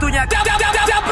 Waktunya jam jam jam jam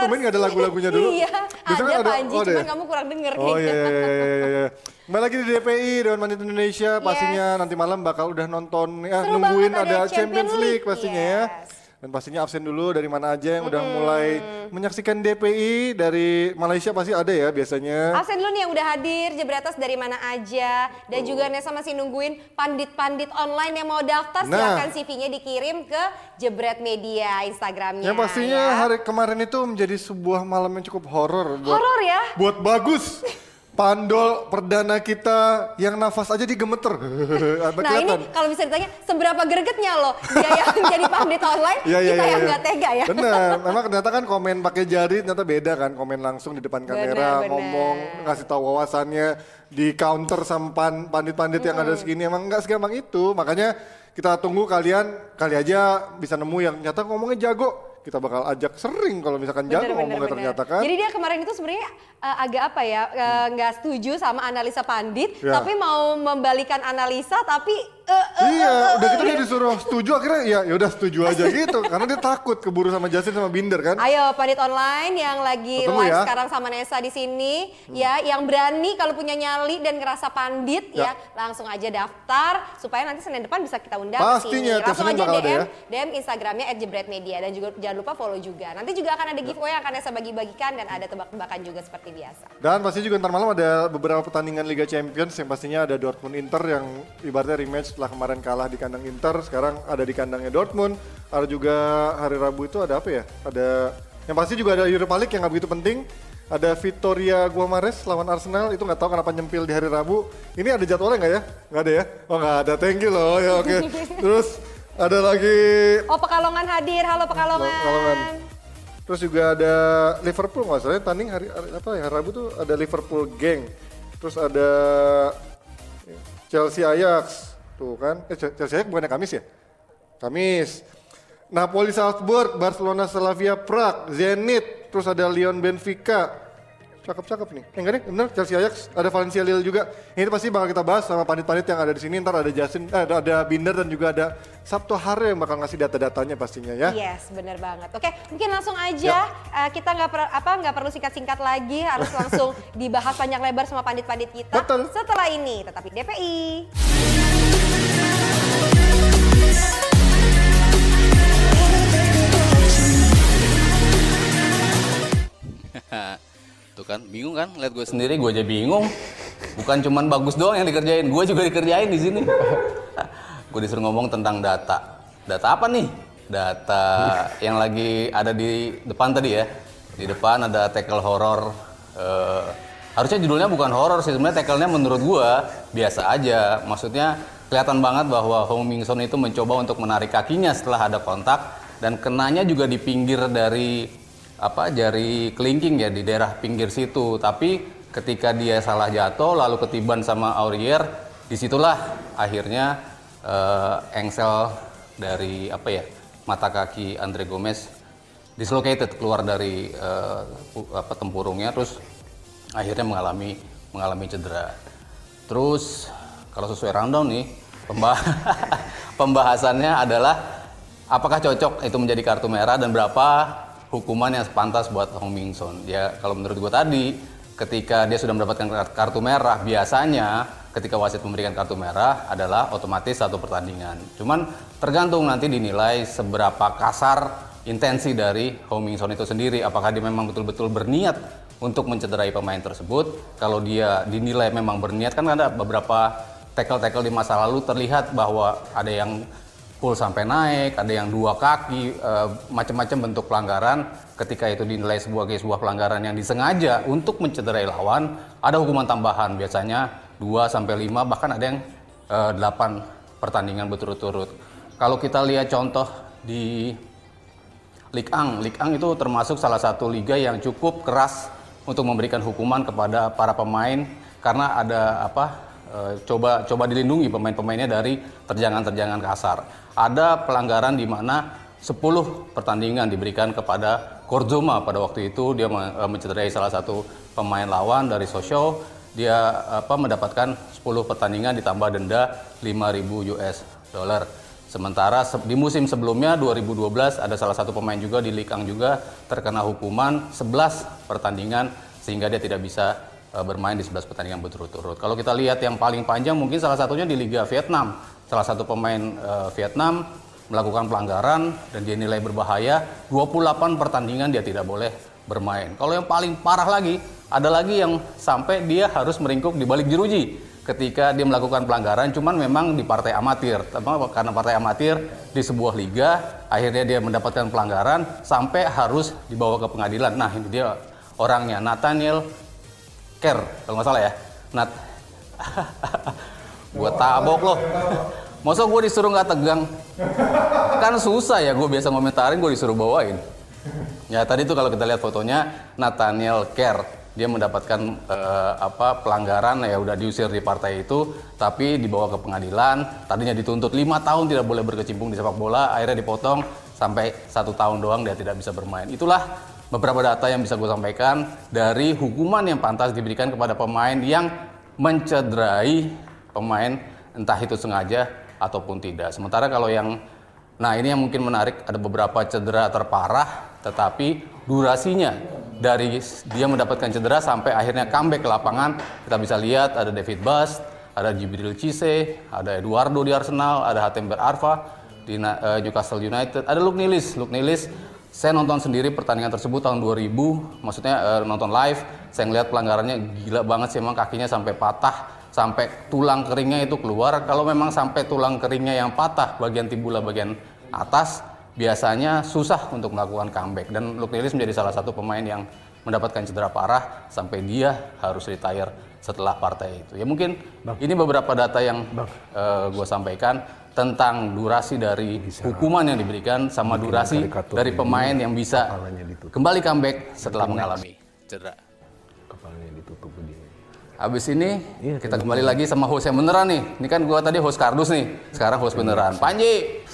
tumben gak ada lagu-lagunya dulu? Iya, Biasanya ada Panji, oh, ada cuman ya? kamu kurang denger Oh kayaknya. iya iya iya iya iya. Kembali lagi di DPI Dewan Panit Indonesia pastinya nanti malam bakal udah nonton ya Seru nungguin ada, ada Champions Champions League League, pastinya yes. ya. Dan pastinya absen dulu dari mana aja yang udah mulai menyaksikan DPI dari Malaysia pasti ada ya biasanya. Absen dulu nih yang udah hadir, Jebretas dari mana aja. Dan juga Nesa masih nungguin pandit-pandit online yang mau daftar. Nah. Silahkan CV-nya dikirim ke Jebret Media Instagramnya. Yang pastinya ya. hari kemarin itu menjadi sebuah malam yang cukup horor buat Horor ya? buat bagus. Pandol perdana kita yang nafas aja digemeter. Nah ini kelihatan? kalau bisa ditanya seberapa gregetnya loh dia yang jadi pandit online, Iya, iya, kita iya, yang iya. nggak tega ya. Bener, memang ternyata kan komen pakai jari ternyata beda kan, komen langsung di depan kamera, Bener, bener. ngomong, ngasih tahu wawasannya di counter sama pan- pandit-pandit yang ada segini, emang nggak segampang itu, makanya kita tunggu kalian, kali aja bisa nemu yang nyata ngomongnya jago, kita bakal ajak sering kalau misalkan jago ngomongnya ternyata kan. Jadi dia kemarin itu sebenarnya eh, agak apa ya eh, nggak setuju sama analisa pandit, Ya. tapi mau membalikan analisa tapi Iya, eh, udah eh, gitu dia disuruh setuju akhirnya ya ya udah setuju aja gitu karena dia takut keburu sama Justin sama Binder kan. Ayo pandit online yang lagi Ketemu live ya. sekarang sama Nesa di sini ya, yang berani kalau punya nyali dan ngerasa pandit Ya. ya, langsung aja daftar supaya nanti Senin depan bisa kita undang Pastinya, sini. Langsung aja DM, ya. DM Instagramnya @jebretmedia dan juga jangan lupa follow juga. Nanti juga akan ada giveaway yang akan Nesa bagi-bagikan dan ada tebak-tebakan juga seperti biasa. Dan pasti juga ntar malam ada beberapa pertandingan Liga Champions yang pastinya ada Dortmund Inter yang ibaratnya rematch setelah kemarin kalah di kandang Inter, sekarang ada di kandangnya Dortmund. Ada juga hari Rabu itu ada apa ya? Ada yang pasti juga ada Europa League yang nggak begitu penting. Ada Victoria Guamares lawan Arsenal itu nggak tahu kenapa nyempil di hari Rabu. Ini ada jadwalnya nggak ya? Nggak ada ya? Oh nggak ada. Thank you loh. Ya oke. Terus ada lagi Oh Pekalongan hadir, halo Pekalongan. Pekalongan. Terus juga ada Liverpool nggak salah tanding hari, hari apa ya hari Rabu tuh ada Liverpool geng. Terus ada Chelsea Ajax tuh kan. Eh Chelsea bukannya Kamis ya? Kamis. Napoli Salzburg, Barcelona Slavia Prague, Zenit, terus ada Lyon Benfica. Cakep-cakep nih. Eh, enggak deh, bener Chelsea Ajax, ada Valencia Lille juga. Ini pasti bakal kita bahas sama pandit-pandit yang ada di sini. Ntar ada Justin, eh, ada, ada Binder dan juga ada Sabtu Hare yang bakal ngasih data-datanya pastinya ya. Yes, bener banget. Oke, mungkin langsung aja eh, kita nggak per- apa nggak perlu singkat-singkat lagi, harus langsung dibahas panjang lebar sama pandit-pandit kita. Betul. Setelah ini, tetapi DPI. Tuh kan, bingung kan? Lihat gue sendiri, gue aja bingung. Bukan cuman bagus doang yang dikerjain, gue juga dikerjain di sini. gue disuruh ngomong tentang data. Data apa nih? Data yang lagi ada di depan tadi ya. Di depan ada tackle horror. Eh, harusnya judulnya bukan horror sih, sebenarnya tackle-nya menurut gue biasa aja. Maksudnya kelihatan banget bahwa Hong Mingson itu mencoba untuk menarik kakinya setelah ada kontak dan kenanya juga di pinggir dari apa jari kelingking ya di daerah pinggir situ. Tapi ketika dia salah jatuh lalu ketiban sama Aurier di situlah akhirnya eh, engsel dari apa ya mata kaki Andre Gomez dislocated keluar dari pu- apa tempurungnya terus akhirnya mengalami mengalami cedera. Terus kalau sesuai rundown nih pembah- pembahasannya adalah apakah cocok itu menjadi kartu merah dan berapa hukuman yang sepantas buat Hong Ming Son. Ya kalau menurut gue tadi ketika dia sudah mendapatkan kar- kartu merah biasanya ketika wasit memberikan kartu merah adalah otomatis satu pertandingan. Cuman tergantung nanti dinilai seberapa kasar intensi dari Hong Ming Son itu sendiri. Apakah dia memang betul-betul berniat untuk mencederai pemain tersebut? Kalau dia dinilai memang berniat kan ada beberapa tackle-tackle di masa lalu terlihat bahwa ada yang full sampai naik, ada yang dua kaki, eh, macam-macam bentuk pelanggaran. Ketika itu dinilai sebuah sebuah pelanggaran yang disengaja untuk mencederai lawan, ada hukuman tambahan biasanya 2 sampai 5 bahkan ada yang eh, 8 pertandingan berturut-turut. Kalau kita lihat contoh di Ligue 1, Ligue 1 itu termasuk salah satu liga yang cukup keras untuk memberikan hukuman kepada para pemain karena ada apa eh, coba coba dilindungi pemain-pemainnya dari terjangan-terjangan kasar. Ada pelanggaran di mana 10 pertandingan diberikan kepada Korzoma pada waktu itu dia eh, mencederai salah satu pemain lawan dari Sosio dia apa mendapatkan 10 pertandingan ditambah denda 5.000 US dollar. Sementara se- di musim sebelumnya 2012 ada salah satu pemain juga di 1 juga terkena hukuman 11 pertandingan sehingga dia tidak bisa eh, bermain di 11 pertandingan berturut-turut. Kalau kita lihat yang paling panjang mungkin salah satunya di Liga Vietnam. Salah satu pemain eh, Vietnam melakukan pelanggaran dan dia nilai berbahaya 28 pertandingan dia tidak boleh bermain. Kalau yang paling parah lagi ada lagi yang sampai dia harus meringkuk di balik jeruji ketika dia melakukan pelanggaran cuman memang di partai amatir karena partai amatir di sebuah liga akhirnya dia mendapatkan pelanggaran sampai harus dibawa ke pengadilan nah ini dia orangnya Nathaniel Kerr kalau nggak salah ya. Nat. Gua tabok loh masa gue disuruh nggak tegang? Kan susah ya gue biasa ngomentarin gue disuruh bawain. Ya tadi tuh kalau kita lihat fotonya Nathaniel Kerr. Dia mendapatkan eh, apa pelanggaran ya udah diusir di partai itu tapi dibawa ke pengadilan. Tadinya dituntut lima tahun tidak boleh berkecimpung di sepak bola akhirnya dipotong sampai satu tahun doang dia tidak bisa bermain. Itulah beberapa data yang bisa gue sampaikan dari hukuman yang pantas diberikan kepada pemain yang mencederai pemain entah itu sengaja ataupun tidak. Sementara kalau yang Nah ini yang mungkin menarik, ada beberapa cedera terparah, tetapi durasinya dari dia mendapatkan cedera sampai akhirnya comeback ke lapangan, kita bisa lihat ada David Bast, ada Jibril Cisse, ada Eduardo di Arsenal, ada Hatember Arfa di eh, Newcastle United, ada Luke Nilis, Luke Nilis saya nonton sendiri pertandingan tersebut tahun 2000, maksudnya eh, nonton live, saya ngeliat pelanggarannya gila banget sih emang kakinya sampai patah, sampai tulang keringnya itu keluar. Kalau memang sampai tulang keringnya yang patah bagian tibula bagian atas, biasanya susah untuk melakukan comeback. Dan Luke Nilis menjadi salah satu pemain yang mendapatkan cedera parah sampai dia harus retire setelah partai itu. Ya mungkin ini beberapa data yang gue sampaikan tentang durasi dari hukuman yang diberikan sama durasi dari pemain yang bisa kembali comeback setelah mengalami cedera. Kepalanya ditutup begini. Habis ini Iya, kita kembali lagi sama host yang beneran nih. Ini kan gua tadi host kardus nih. Sekarang host beneran. Panji.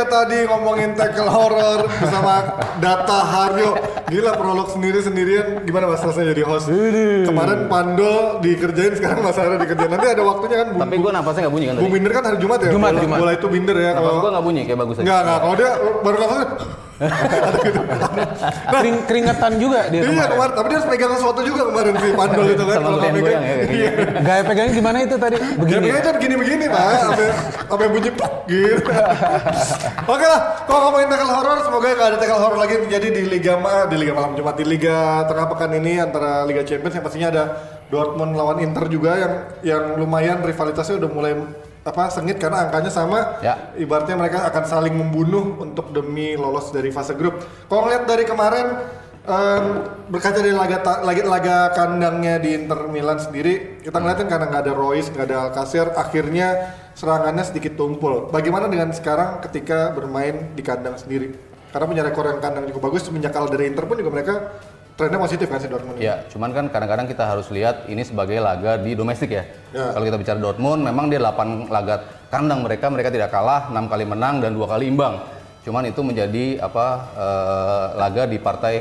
Tadi ngomongin tackle horror bersama Data Haryo. Gila prolog sendiri-sendirian. Gimana mas rasanya jadi host? Kemarin Pandol dikerjain, sekarang Mas Ara dikerjain. Nanti ada waktunya kan. Tapi gua napasnya nggak bunyi kan tadi. Bung Binder kan hari Jumat ya? Jumat, bola, Jumat. bola itu Binder ya. Kalau gua nggak bunyi kayak bagus aja. Enggak, enggak. Kalau dia baru nafasnya. Kering, keringetan juga dia Iya kemarin. tapi dia harus pegang sesuatu juga kemarin si Pandol itu kan. Kalau goyang ya. Iya. gini. Gaya pegangnya gimana itu tadi? Begini. pegangnya kan gini-begini pak, sampai bunyi puk gitu. Oke lah, kalau ngomongin tackle horror, semoga nggak ada tackle horror lagi terjadi di Liga Ma, di Liga Malam Jumat di Liga Tengah Pekan ini antara Liga Champions yang pastinya ada Dortmund lawan Inter juga yang yang lumayan rivalitasnya udah mulai apa sengit karena angkanya sama. Ya. Ibaratnya mereka akan saling membunuh untuk demi lolos dari fase grup. Kalau ngeliat dari kemarin em, berkaca dari laga laga, laga kandangnya di Inter Milan sendiri, kita ngeliatin karena nggak ada Royce, nggak ada Alcacer, akhirnya serangannya sedikit tumpul. Bagaimana dengan sekarang ketika bermain di kandang sendiri? Karena punya rekor yang kandang cukup bagus, semenjak kalah dari Inter pun juga mereka trennya positif kan si Dortmund ini. Ya, cuman kan kadang-kadang kita harus lihat ini sebagai laga di domestik ya. Ya. Kalau kita bicara Dortmund, memang dia 8 laga kandang mereka, mereka tidak kalah, 6 kali menang dan dua kali imbang. Cuman itu menjadi apa eh, laga di partai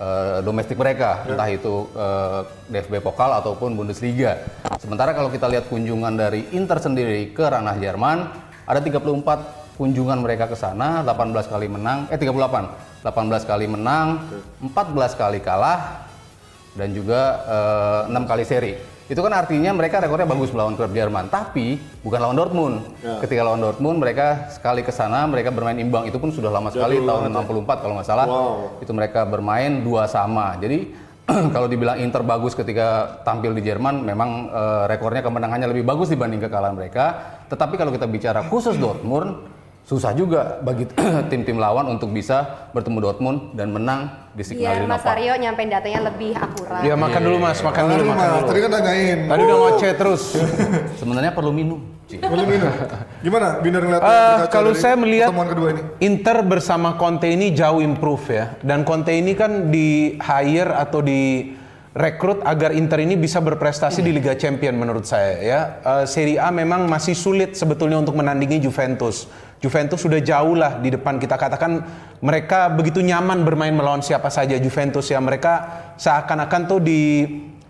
eh, domestik mereka, entah itu eh, DFB Pokal ataupun Bundesliga. Sementara kalau kita lihat kunjungan dari Inter sendiri ke ranah Jerman, ada 34 kunjungan mereka ke sana, 18 kali menang, eh 38. 18 kali menang, 14 kali kalah, dan juga eh, enam kali seri. Itu kan artinya mereka rekornya bagus melawan klub Jerman, tapi bukan lawan Dortmund. Ya. Ketika lawan Dortmund mereka sekali ke sana mereka bermain imbang. Itu pun sudah lama sekali tahun 64 kalau nggak salah. Wow. Itu mereka bermain dua sama. Jadi kalau dibilang Inter bagus ketika tampil di Jerman, memang eh, rekornya kemenangannya lebih bagus dibanding kekalahan mereka. Tetapi kalau kita bicara khusus Dortmund, susah juga bagi tim-tim lawan untuk bisa bertemu Dortmund dan menang di Signal Biar Iduna Mas Park. Aryo nyampein datanya lebih akurat. Ya makan dulu mas, makan dulu, makan Mas, dulu. tadi kan nanyain. Tadi udah ngoceh terus. Sebenarnya perlu minum. Belum minum. Gimana Binder ngeliat Eh, berkaca kalau saya melihat pertemuan kedua ini? Inter bersama Conte ini jauh improve ya. Dan Conte ini kan di hire atau di rekrut agar Inter ini bisa berprestasi di Liga Champion menurut saya ya. Eh, Serie A memang masih sulit sebetulnya untuk menandingi Juventus. Juventus sudah jauh lah di depan kita katakan mereka begitu nyaman bermain melawan siapa saja Juventus ya mereka seakan-akan tuh di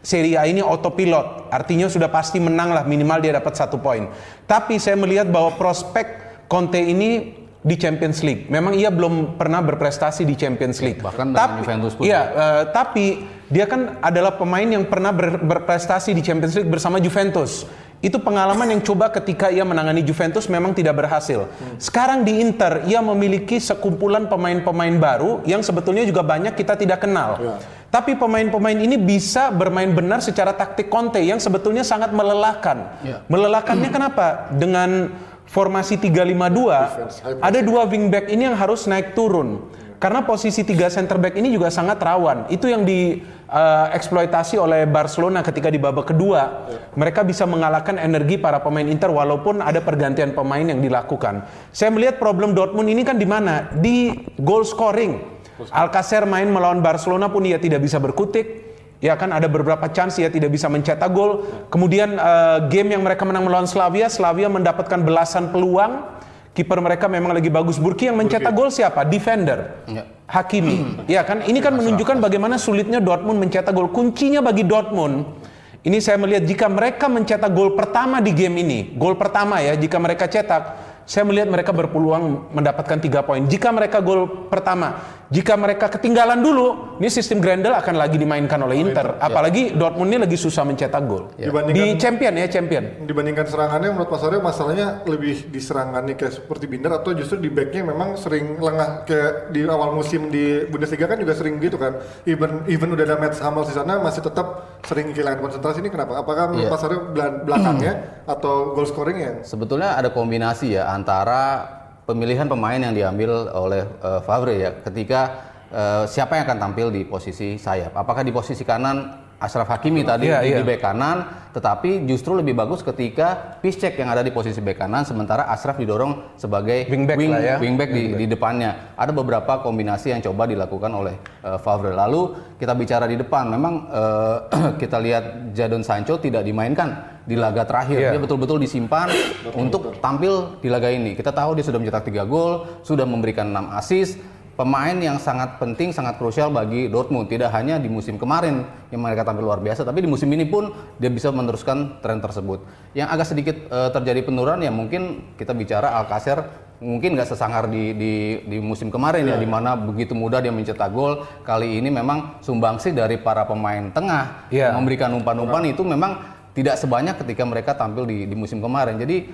Serie A ini autopilot artinya sudah pasti menang lah minimal dia dapat satu poin. Tapi saya melihat bahwa prospek Conte ini di Champions League. Memang ia belum pernah berprestasi di Champions League. Bahkan dengan Juventus pun. Iya, eh, tapi dia kan adalah pemain yang pernah ber- berprestasi di Champions League bersama Juventus. Itu pengalaman yang coba ketika ia menangani Juventus memang tidak berhasil. Sekarang di Inter ia memiliki sekumpulan pemain-pemain baru yang sebetulnya juga banyak kita tidak kenal. Tapi pemain-pemain ini bisa bermain benar secara taktik Conte yang sebetulnya sangat melelahkan. Melelahkannya kenapa? Dengan formasi 352 ada dua wingback ini yang harus naik turun. Karena posisi tiga center back ini juga sangat rawan. Itu yang dieksploitasi oleh Barcelona ketika di babak kedua. Mereka bisa mengalahkan energi para pemain Inter walaupun ada pergantian pemain yang dilakukan. Saya melihat problem Dortmund ini kan di mana? Di goal scoring. Alcacer main melawan Barcelona pun ia tidak bisa berkutik. Ya kan ada beberapa chance ia tidak bisa mencetak gol. Kemudian eh, game yang mereka menang melawan Slavia, Slavia mendapatkan belasan peluang. Kiper mereka memang lagi bagus. Burki yang mencetak gol siapa? Defender. Ya. Hakimi. Ya kan? Ini kan menunjukkan bagaimana sulitnya Dortmund mencetak gol. Kuncinya bagi Dortmund ini saya melihat jika mereka mencetak gol pertama di game ini, gol pertama ya, jika mereka cetak, saya melihat mereka berpeluang mendapatkan tiga poin. Jika mereka gol pertama, jika mereka ketinggalan dulu, ini sistem Grendel akan lagi dimainkan oleh Inter. Apalagi Dortmund ini lagi susah mencetak gol. Di Dibandingkan- champion ya, champion. Dibandingkan serangannya menurut Mas Aryo masalahnya lebih di serangannya kayak seperti Binder atau justru di backnya memang sering lengah kayak di awal musim di Bundesliga kan juga sering gitu kan. Even even udah ada Mats Hummels di sana masih tetap sering kehilangan konsentrasi ini kenapa? Apakah menurut Iya. Mas Aryo belakangnya atau goal scoringnya? Sebetulnya ada kombinasi ya antara pemilihan pemain yang diambil oleh eh, Favre ya ketika eh, siapa yang akan tampil di posisi sayap. Apakah di posisi kanan Ashraf Hakimi tadi Iya, di, iya. di bek kanan, tetapi justru lebih bagus ketika Piszczek yang ada di posisi bek kanan sementara Ashraf didorong sebagai Wingback lah ya. wingback di, di depannya. Ada beberapa kombinasi yang coba dilakukan oleh eh, Favre. Lalu kita bicara di depan, memang eh, kita lihat Jadon Sancho tidak dimainkan di laga terakhir. Iya. Dia betul-betul disimpan untuk tampil di laga ini. Kita tahu dia sudah mencetak 3 gol, sudah memberikan 6 assist. Pemain yang sangat penting, sangat krusial bagi Dortmund. Tidak hanya di musim kemarin yang mereka tampil luar biasa, tapi di musim ini pun dia bisa meneruskan tren tersebut. Yang agak sedikit eh, terjadi penurunan ya mungkin kita bicara Alcacer mungkin nggak sesangar di, di, di musim kemarin ya, di mana begitu mudah dia mencetak gol. Kali ini memang sumbangsi dari para pemain tengah Iya. memberikan umpan-umpan itu memang tidak sebanyak ketika mereka tampil di, di musim kemarin. Jadi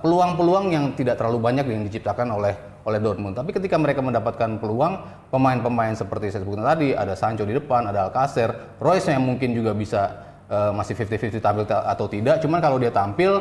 peluang-peluang yang tidak terlalu banyak yang diciptakan oleh oleh Dortmund. Tapi ketika mereka mendapatkan peluang, pemain-pemain seperti saya sebutkan tadi, ada Sancho di depan, ada Alcacer, Royce yang mungkin juga bisa eh, masih 50-50 tampil ta- atau tidak. Cuman kalau dia tampil,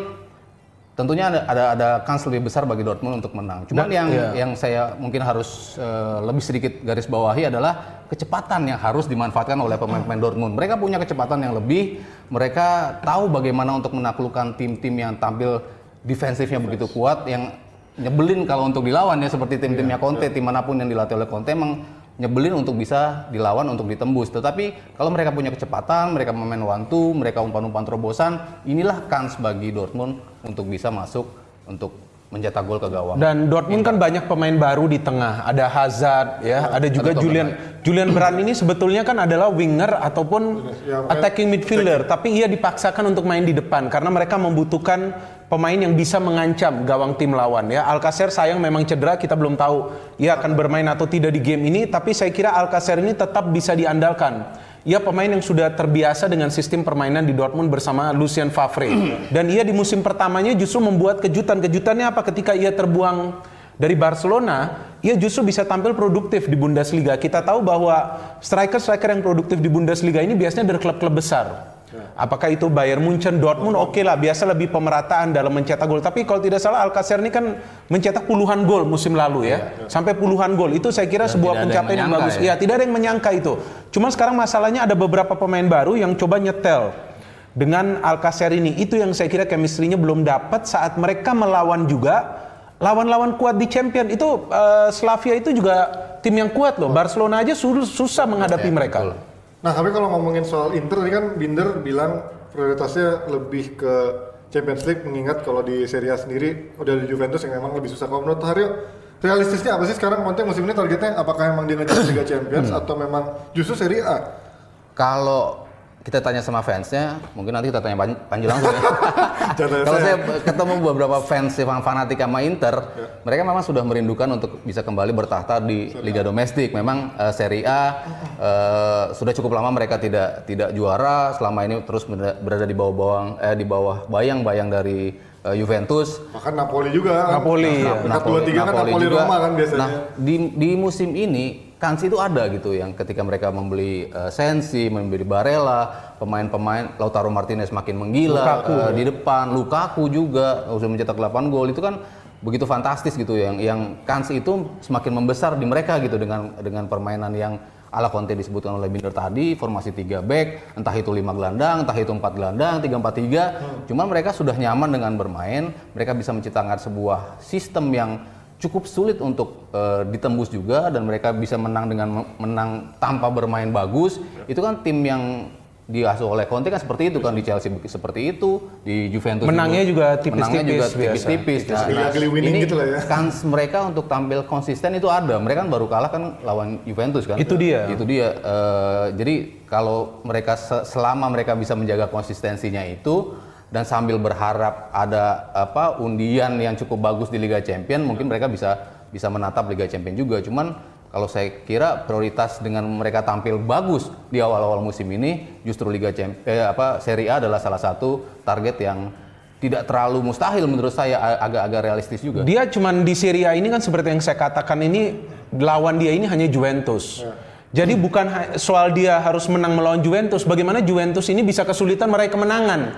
tentunya ada ada, ada kans lebih besar bagi Dortmund untuk menang. Cuman yang iya. yang saya mungkin harus eh, lebih sedikit garis bawahi adalah kecepatan yang harus dimanfaatkan oleh pemain-pemain Dortmund. Mereka punya kecepatan yang lebih, mereka tahu bagaimana untuk menaklukkan tim-tim yang tampil defensifnya begitu kuat, yang nyebelin kalau untuk dilawan ya seperti tim-timnya Conte, tim mana pun yang dilatih oleh Conte emang nyebelin untuk bisa dilawan untuk ditembus. Tetapi kalau mereka punya kecepatan, mereka memain one two, mereka umpan-umpan terobosan, inilah kans bagi Dortmund untuk bisa masuk untuk mencetak gol ke gawang. Dan Dortmund kan banyak pemain baru di tengah. Ada Hazard ya, ada juga Ada Julian Julian Brand ini sebetulnya kan adalah winger ataupun Ya, makanya- attacking midfielder, tapi ia dipaksakan untuk main di depan karena mereka membutuhkan pemain yang bisa mengancam gawang tim lawan ya. Alcacer sayang memang cedera, kita belum tahu ia akan bermain atau tidak di game ini, tapi saya kira Alcacer ini tetap bisa diandalkan. Ia pemain yang sudah terbiasa dengan sistem permainan di Dortmund bersama Lucien Favre. Dan ia di musim pertamanya justru membuat kejutan. Kejutannya apa? Ketika ia terbuang dari Barcelona, ia justru bisa tampil produktif di Bundesliga. Kita tahu bahwa striker-striker yang produktif di Bundesliga ini biasanya dari klub-klub besar. Apakah itu Bayern Munchen, Dortmund, oke lah, biasa lebih pemerataan dalam mencetak gol. Tapi kalau tidak salah Alcacer ini kan mencetak puluhan gol musim lalu ya, sampai puluhan gol. Itu saya kira sebuah yang pencapaian yang, bagus. ya. Ya, tidak ada yang menyangka itu. Cuma sekarang masalahnya ada beberapa pemain baru yang coba nyetel dengan Alcacer ini. Itu yang saya kira chemistry-nya belum dapat saat mereka melawan juga lawan-lawan kuat di Champion. Itu eh, Slavia itu juga tim yang kuat loh. Barcelona aja susah menghadapi mereka. Nah, tapi kalau ngomongin soal Inter tadi kan Binder bilang prioritasnya lebih ke Champions League mengingat kalau di Serie A sendiri udah di Juventus yang memang lebih susah. Kalau menurut Haryo, realistisnya apa sih sekarang Conte musim ini targetnya apakah memang dia ngejar Liga Champions atau memang justru Serie A? Kalau kita tanya sama fansnya, mungkin nanti kita tanya Pan- Panji langsung ya. Kalau saya. ketemu beberapa fans yang fanatik sama Inter, Ya. mereka memang sudah merindukan untuk bisa kembali bertahta di Liga Domestik. Memang eh, Serie A eh, sudah cukup lama mereka tidak tidak juara, selama ini terus berada, di bawah bawang eh di bawah bayang-bayang dari eh, Juventus. Bahkan Napoli juga. Napoli, ya. Peringkat dua tiga kan Napoli juga. Roma kan biasanya. Nah, di di musim ini kans itu ada gitu yang ketika mereka membeli eh, Sensi, membeli Barella, pemain-pemain Lautaro Martinez makin menggila Lukaku, eh, di depan, Lukaku juga sudah mencetak 8 gol. Itu kan begitu fantastis gitu yang yang kans itu semakin membesar di mereka gitu dengan dengan permainan yang ala Conte disebutkan oleh Binder tadi. Formasi 3 back entah itu 5 gelandang entah itu 4 gelandang 3 4 3 cuman mereka sudah nyaman dengan bermain. Mereka bisa menciptakan sebuah sistem yang cukup sulit untuk eh, ditembus juga dan mereka bisa menang dengan me- menang tanpa bermain bagus. Itu kan tim yang diasuh oleh Conte kan seperti itu kan di Chelsea seperti itu di Juventus Menangnya juga menangnya juga tipis-tipis, tipis-tipis. Nah, winning ini gitu lah ya. kans mereka untuk tampil konsisten itu ada. Mereka kan baru kalah kan lawan Juventus kan. Itu dia. itu dia. Eh, jadi kalau mereka se- selama mereka bisa menjaga konsistensinya itu dan sambil berharap ada apa undian yang cukup bagus di Liga Champion mungkin mereka bisa bisa menatap Liga Champion juga cuman kalau saya kira prioritas dengan mereka tampil bagus di awal-awal musim ini justru Liga Champion eh, apa Serie A adalah salah satu target yang tidak terlalu mustahil menurut saya agak-agak realistis juga. Dia cuman di Serie A ini kan seperti yang saya katakan ini lawan dia ini hanya Juventus. Jadi bukan soal dia harus menang melawan Juventus, bagaimana Juventus ini bisa kesulitan meraih kemenangan.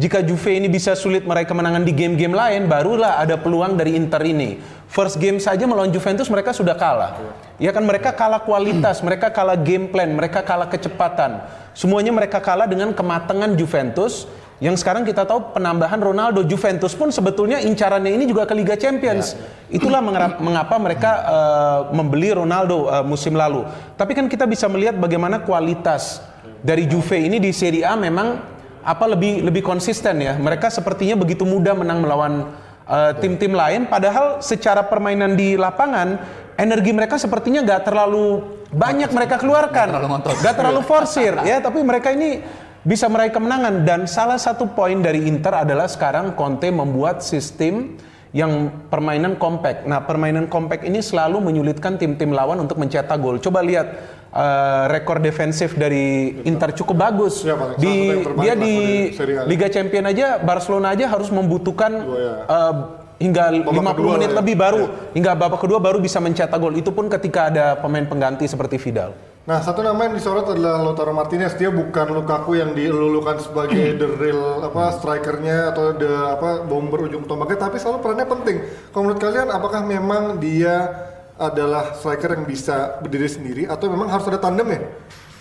Jika Juve ini bisa sulit meraih kemenangan di game-game lain, barulah ada peluang dari Inter ini. First game saja melawan Juventus mereka sudah kalah. Ya kan mereka kalah kualitas, mereka kalah game plan, mereka kalah kecepatan. Semuanya mereka kalah dengan kematangan Juventus yang sekarang kita tahu penambahan Ronaldo Juventus pun sebetulnya incarannya ini juga ke Liga Champions. Itulah mengera- mengapa mereka eh, membeli Ronaldo eh, musim lalu. Tapi kan kita bisa melihat bagaimana kualitas dari Juve ini di Serie A memang apa lebih lebih konsisten ya. Mereka sepertinya begitu mudah menang melawan eh, tim-tim lain padahal secara permainan di lapangan energi mereka sepertinya nggak terlalu banyak mereka keluarkan. terlalu. Nggak terlalu forsir ya, tapi mereka ini bisa meraih kemenangan dan salah satu poin dari Inter adalah sekarang Conte membuat sistem yang permainan compact. Nah, permainan compact ini selalu menyulitkan tim-tim lawan untuk mencetak gol. Coba lihat eh, rekor defensif dari Inter cukup bagus. Ya, Pak. Di dia di di. Liga Champion aja Barcelona aja harus membutuhkan ya. eh, hingga 50 kedua menit ya. lebih baru hingga babak kedua baru bisa mencetak gol. Itu pun ketika ada pemain pengganti seperti Vidal. Nah, satu nama yang disorot adalah Lautaro Martinez. Dia bukan Lukaku yang dilulukan sebagai the real apa strikernya atau the apa bomber ujung tombaknya, tapi selalu perannya penting. Kalau menurut kalian, apakah memang dia adalah striker yang bisa berdiri sendiri atau memang harus ada tandem ya?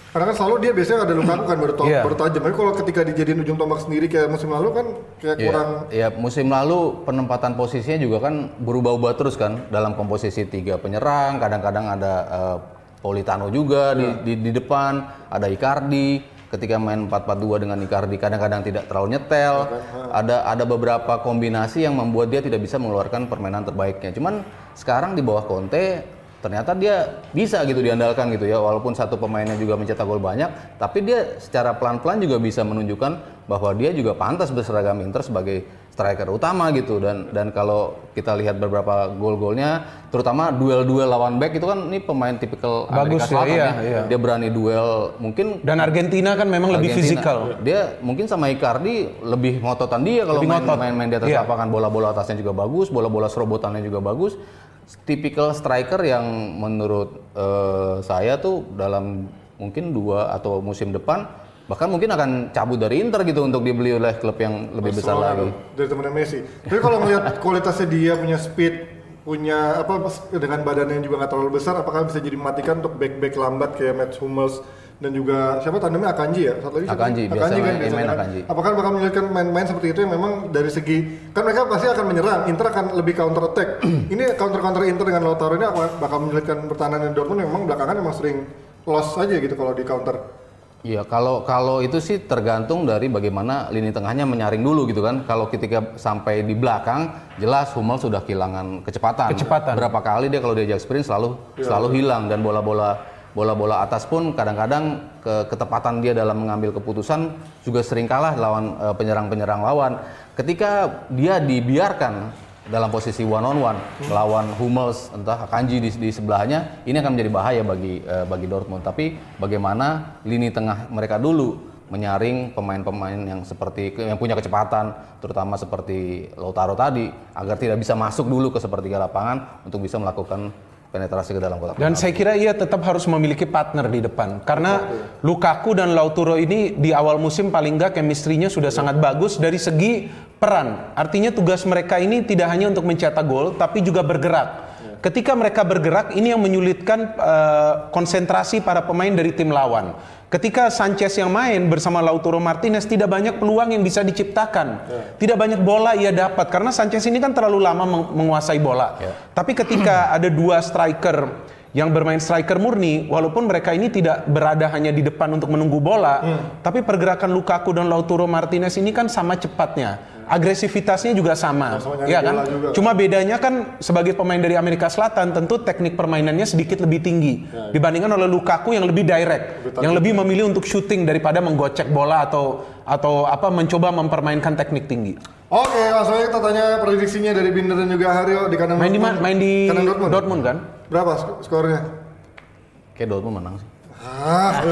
Karena kan selalu dia biasanya ada Lukaku kan baru, to- Iya. baru tajam. Tapi kalau ketika dijadiin ujung tombak sendiri kayak musim lalu kan kayak Iya, kurang ya musim lalu penempatan posisinya juga kan berubah-ubah terus kan dalam komposisi tiga penyerang kadang-kadang ada eh, Politano juga di, di di depan ada Icardi. Ketika main 4-4-2 dengan Icardi kadang-kadang tidak terlalu nyetel. Ada ada beberapa kombinasi yang membuat dia tidak bisa mengeluarkan permainan terbaiknya. Cuman sekarang di bawah Conte ternyata dia bisa gitu diandalkan gitu ya. Walaupun satu pemainnya juga mencetak gol banyak tapi dia secara pelan-pelan juga bisa menunjukkan bahwa dia juga pantas berseragam Inter sebagai striker utama gitu dan dan kalau kita lihat beberapa gol-golnya terutama duel-duel lawan back itu kan ini pemain tipikal Bagus Amerika ya, Selatan iya, ya iya. dia berani duel mungkin Dan Argentina kan memang lebih fisikal. Dia mungkin sama Icardi lebih ngototan dia kalau Lebih main, ngotot. main main di atas Iya. lapangan bola-bola atasnya juga bagus, bola-bola serobotannya juga bagus. Tipikal striker yang menurut eh, saya tuh dalam mungkin dua atau musim depan bahkan mungkin akan cabut dari Inter gitu untuk dibeli oleh klub yang lebih besar lagi. dari temennya Messi. Tapi kalau ngelihat kualitasnya dia punya speed, punya apa dengan badannya yang juga nggak terlalu besar, apakah bisa jadi mematikan untuk back-back lambat kayak Mats Hummels dan juga siapa tandemnya Akanji ya? Satu lagi siapa? Akanji, biasa main- biasanya main kan. Akanji. Apakah bakal menyulitkan main-main seperti itu yang memang dari segi kan mereka pasti akan menyerang, Inter akan lebih counter attack. ini counter-counter Inter dengan Lautaro ini apa bakal menyulitkan pertahanan Dortmund yang memang belakangan emang sering loss aja gitu kalau di counter. Iya, kalau kalau itu sih tergantung dari bagaimana lini tengahnya menyaring dulu gitu kan. Kalau ketika sampai di belakang, jelas Hummel sudah kehilangan kecepatan. Kecepatan. Berapa kali dia kalau diajak sprint selalu selalu hilang dan bola-bola bola-bola atas pun kadang-kadang ke- ketepatan dia dalam mengambil keputusan juga sering kalah lawan eh, penyerang-penyerang lawan. Ketika dia dibiarkan dalam posisi one on one melawan Hummels entah Akanji di, di sebelahnya ini akan menjadi bahaya bagi eh, bagi Dortmund. Tapi bagaimana lini tengah mereka dulu menyaring pemain-pemain yang seperti yang punya kecepatan terutama seperti Lautaro tadi agar tidak bisa masuk dulu ke sepertiga lapangan untuk bisa melakukan penetrasi ke dalam kotak Dan saya kira ia tetap harus memiliki partner di depan karena Lukaku dan Lautaro ini di awal musim paling nggak chemistry-nya sudah sangat bagus dari segi peran. Artinya tugas mereka ini tidak hanya untuk mencetak gol tapi juga bergerak. Ketika mereka bergerak ini yang menyulitkan eh, konsentrasi para pemain dari tim lawan. Ketika Sanchez yang main bersama Lautaro Martinez tidak banyak peluang yang bisa diciptakan. Tidak banyak bola ia dapat karena Sanchez ini kan terlalu lama meng- menguasai bola. Tapi ketika ada dua striker yang bermain striker murni, walaupun mereka ini tidak berada hanya di depan untuk menunggu bola, tapi pergerakan Lukaku dan Lautaro Martinez ini kan sama cepatnya. Agresivitasnya juga sama, nyari ya kan? juga. Cuma bedanya kan sebagai pemain dari Amerika Selatan tentu teknik permainannya sedikit lebih tinggi dibandingkan oleh Lukaku yang lebih direct, yang lebih memilih untuk shooting daripada menggocek bola atau atau apa mencoba mempermainkan teknik tinggi. Oke, langsung aja kita tanya prediksinya dari Binder dan juga Haryo di kandang Main di ma- Dortmund. main di kandang Dortmund, Dortmund. kan? Berapa sk- skornya? Kayak Dortmund menang sih. Ah.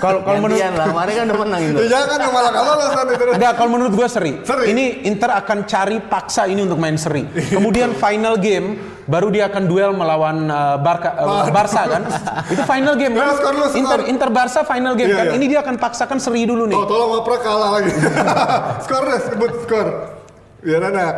Kalau kalau menurut lah, kemarin kan udah menang itu. Ya jangan dong, malah kalau lolos nanti terus. Enggak, kalau menurut gue seri. Seri? Ini Inter akan cari paksa ini untuk main seri. Kemudian final game baru dia akan duel melawan uh, Barca, uh, Barca kan? Itu final game kan? Ya, skor lu, skor. Inter Inter Barca final game Iya, kan? iya. Ini dia akan paksakan seri dulu nih. Oh, tolong ngoprek kalah lagi. skor deh, sebut skor. Biar enak.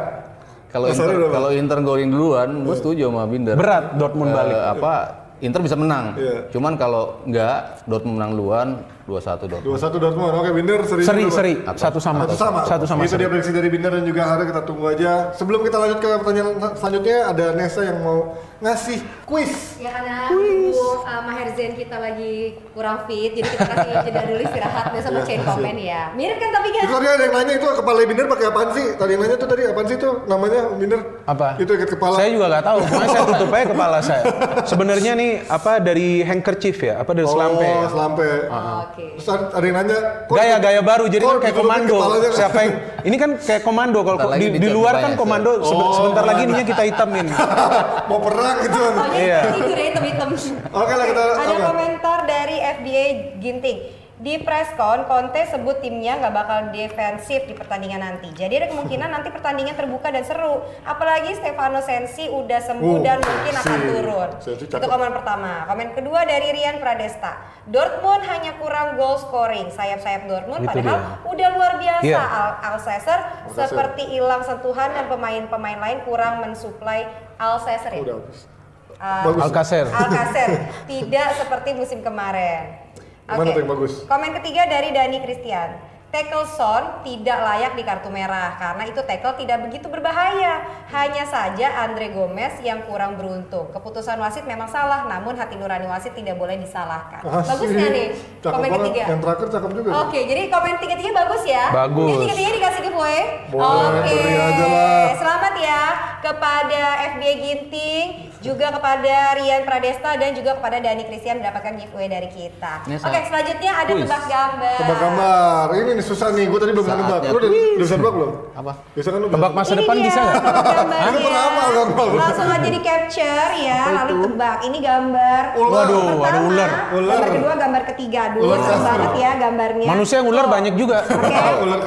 Kalau Inter, kalau Inter golin duluan, gue setuju sama Binder. Berat Dortmund Eh, balik. apa Inter bisa menang. Iya. Cuman kalau enggak Dortmund menang duluan 2-1 Dortmund. 21 Dortmund. Oke, Binder seri. Seri seri satu sama. Satu sama. Satu sama. Itu dia prediksi dari Binder dan juga Haryo kita tunggu aja. Sebelum kita lanjut ke pertanyaan selanjutnya ada Nesa yang mau ngasih quiz. Ya karena ibu uh, Maher Zain kita lagi kurang fit, jadi kita kasih jeda dulu istirahat besok bacain komen ya. Mirip kan tapi kan? Itu tadi ada yang nanya itu kepala Binder pakai apaan sih? Tadi yang nanya tuh tadi apaan sih tuh namanya Binder? Apa? Itu ikat kepala. Saya juga nggak tahu, pokoknya saya tutup aja kepala saya. Sebenarnya nih apa dari handkerchief ya, apa dari selampe. Oh, ya? selampe. Oh, Oke. Terus ada yang nanya, Gaya-gaya baru jadi kan kayak komando. Siapa yang ini kan kayak komando kalau di, di luar kan komando Oh, sebentar lagi mana? ininya kita hitamin. mau perang gitu. Iya. tidur ya hitam-hitam. Oke lah kita Ada komentar dari FBA Ginting. Di presscon, Conte sebut timnya nggak bakal defensif di pertandingan nanti. Jadi ada kemungkinan nanti pertandingan terbuka dan seru. Apalagi Stefano Sensi udah sembuh Oh, dan mungkin akan Sensi. turun. Sensi Itu komen pertama. Komen kedua dari Rian Pradesta. Dortmund hanya kurang goal scoring. Sayap-sayap Dortmund Itu padahal udah luar biasa. Iya. Al Alcacer seperti hilang sentuhan dan pemain-pemain lain kurang mensuplai Alcacer. Udah habis. Uh, Bagus. Alcacer. Alcacer tidak seperti musim kemarin. Oke. tuh yang bagus? Komen ketiga dari Dani Christian. Tackle Son tidak layak di kartu merah karena itu tackle tidak begitu berbahaya. Hanya saja Andre Gomez yang kurang beruntung. Keputusan wasit memang salah, namun hati nurani wasit tidak boleh disalahkan. Bagus nggak nih Cakep komen banget. ketiga? Yang terakhir cakep juga. Oke, jadi komen tiga-tiga bagus ya. Bagus. Ini tiga-tiga dikasih giveaway. Oke. aja lah. Selamat ya kepada FBA Ginting, juga kepada Rian Pradesta dan juga kepada Dani Christian mendapatkan giveaway dari kita. Oke, selanjutnya ada tebak gambar. Tebak gambar. Ini nih susah nih. Gue tadi belum bisa nebak. Lu udah, udah bisa nebak belum? Apa? Biasa kan lu Tebak bisa masa Ini depan dia, bisa nggak? Ini pernah gambar. Langsung aja di capture ya, lalu tebak. Ini gambar. Ular. Waduh, Pertama, ada ular. Ular. Gambar kedua, gambar ketiga. Dulu Ular banget ya gambarnya. Manusia yang ular banyak juga. Oke,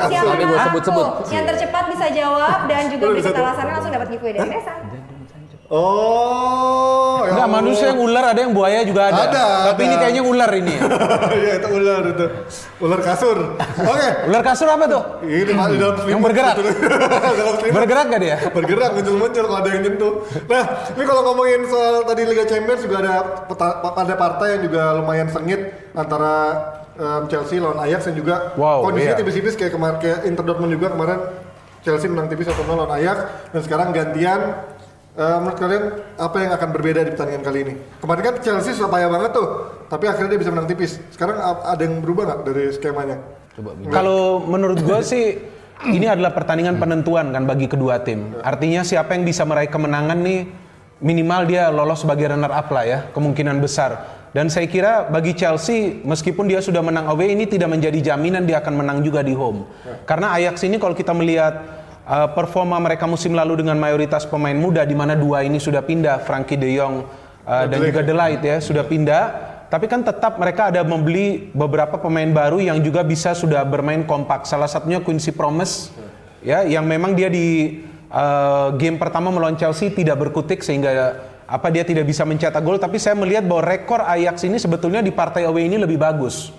siapa sebut-sebut. Yang tercepat bisa jawab dan juga Udah beri bisa kita tuh. alasannya langsung dapat giveaway dari Nesa. Oh, ya Enggak, Allah. manusia yang ular ada yang buaya juga ada. Ada, Tapi ada. ini kayaknya ular ini ya. Iya itu ular itu. Ular kasur. Oke. Ular kasur apa tuh? Ini di dalam selimut. Yang bergerak? dalam selimut. Bergerak gak dia? bergerak muncul-muncul kalau ada yang nyentuh. Nah, ini kalau ngomongin soal tadi Liga Champions juga ada ada partai yang juga lumayan sengit antara em, Chelsea lawan Ajax dan juga Wow, kondisinya iya. tipis-tipis kayak kemarin kayak Inter Dortmund juga kemarin Chelsea menang tipis 1-0 lawan Ajax dan sekarang gantian Eh, menurut kalian apa yang akan berbeda di pertandingan kali ini? Kemarin kan Chelsea sudah payah banget tuh, tapi akhirnya dia bisa menang tipis. Sekarang ada yang berubah nggak dari skemanya? Coba Kalau menurut gue sih ini adalah pertandingan penentuan kan bagi kedua tim. Artinya siapa yang bisa meraih kemenangan nih minimal dia lolos sebagai runner up lah ya, kemungkinan besar. Dan saya kira bagi Chelsea meskipun dia sudah menang away ini tidak menjadi jaminan dia akan menang juga di home. Karena Ajax ini kalau kita melihat uh, performa mereka musim lalu dengan mayoritas pemain muda di mana dua ini sudah pindah, Frankie De Jong uh, dan juga De Ligt ya sudah pindah. Tapi kan tetap mereka ada membeli beberapa pemain baru yang juga bisa sudah bermain kompak. Salah satunya Quincy Promes ya yang memang dia di uh, game pertama melawan Chelsea tidak berkutik sehingga apa dia tidak bisa mencetak gol tapi saya melihat bahwa rekor Ajax ini sebetulnya di partai away ini lebih bagus.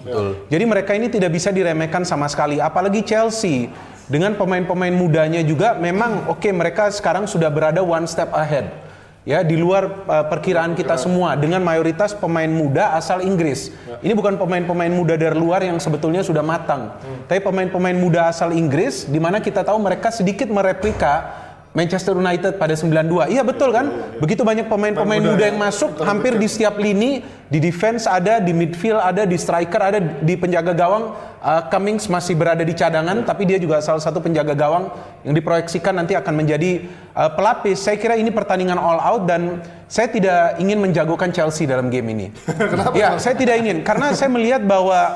Jadi mereka ini tidak bisa diremehkan sama sekali apalagi Chelsea dengan pemain-pemain mudanya juga memang oke mereka sekarang sudah berada one step ahead ya di luar uh, perkiraan kita semua. Dengan mayoritas pemain muda asal Inggris. Ini bukan pemain-pemain muda dari luar yang sebetulnya sudah matang, tapi pemain-pemain muda asal Inggris di mana kita tahu mereka sedikit mereplika Manchester United pada 92. Iya betul kan? Begitu banyak pemain-pemain muda yang masuk hampir di setiap lini, di defense ada, di midfield ada, di striker ada, di penjaga gawang uh, Cummings masih berada di cadangan tapi dia juga salah satu penjaga gawang yang diproyeksikan nanti akan menjadi uh, pelapis. Saya kira ini pertandingan all out dan saya tidak ingin menjagokan Chelsea dalam game ini. ya, saya tidak ingin karena saya melihat bahwa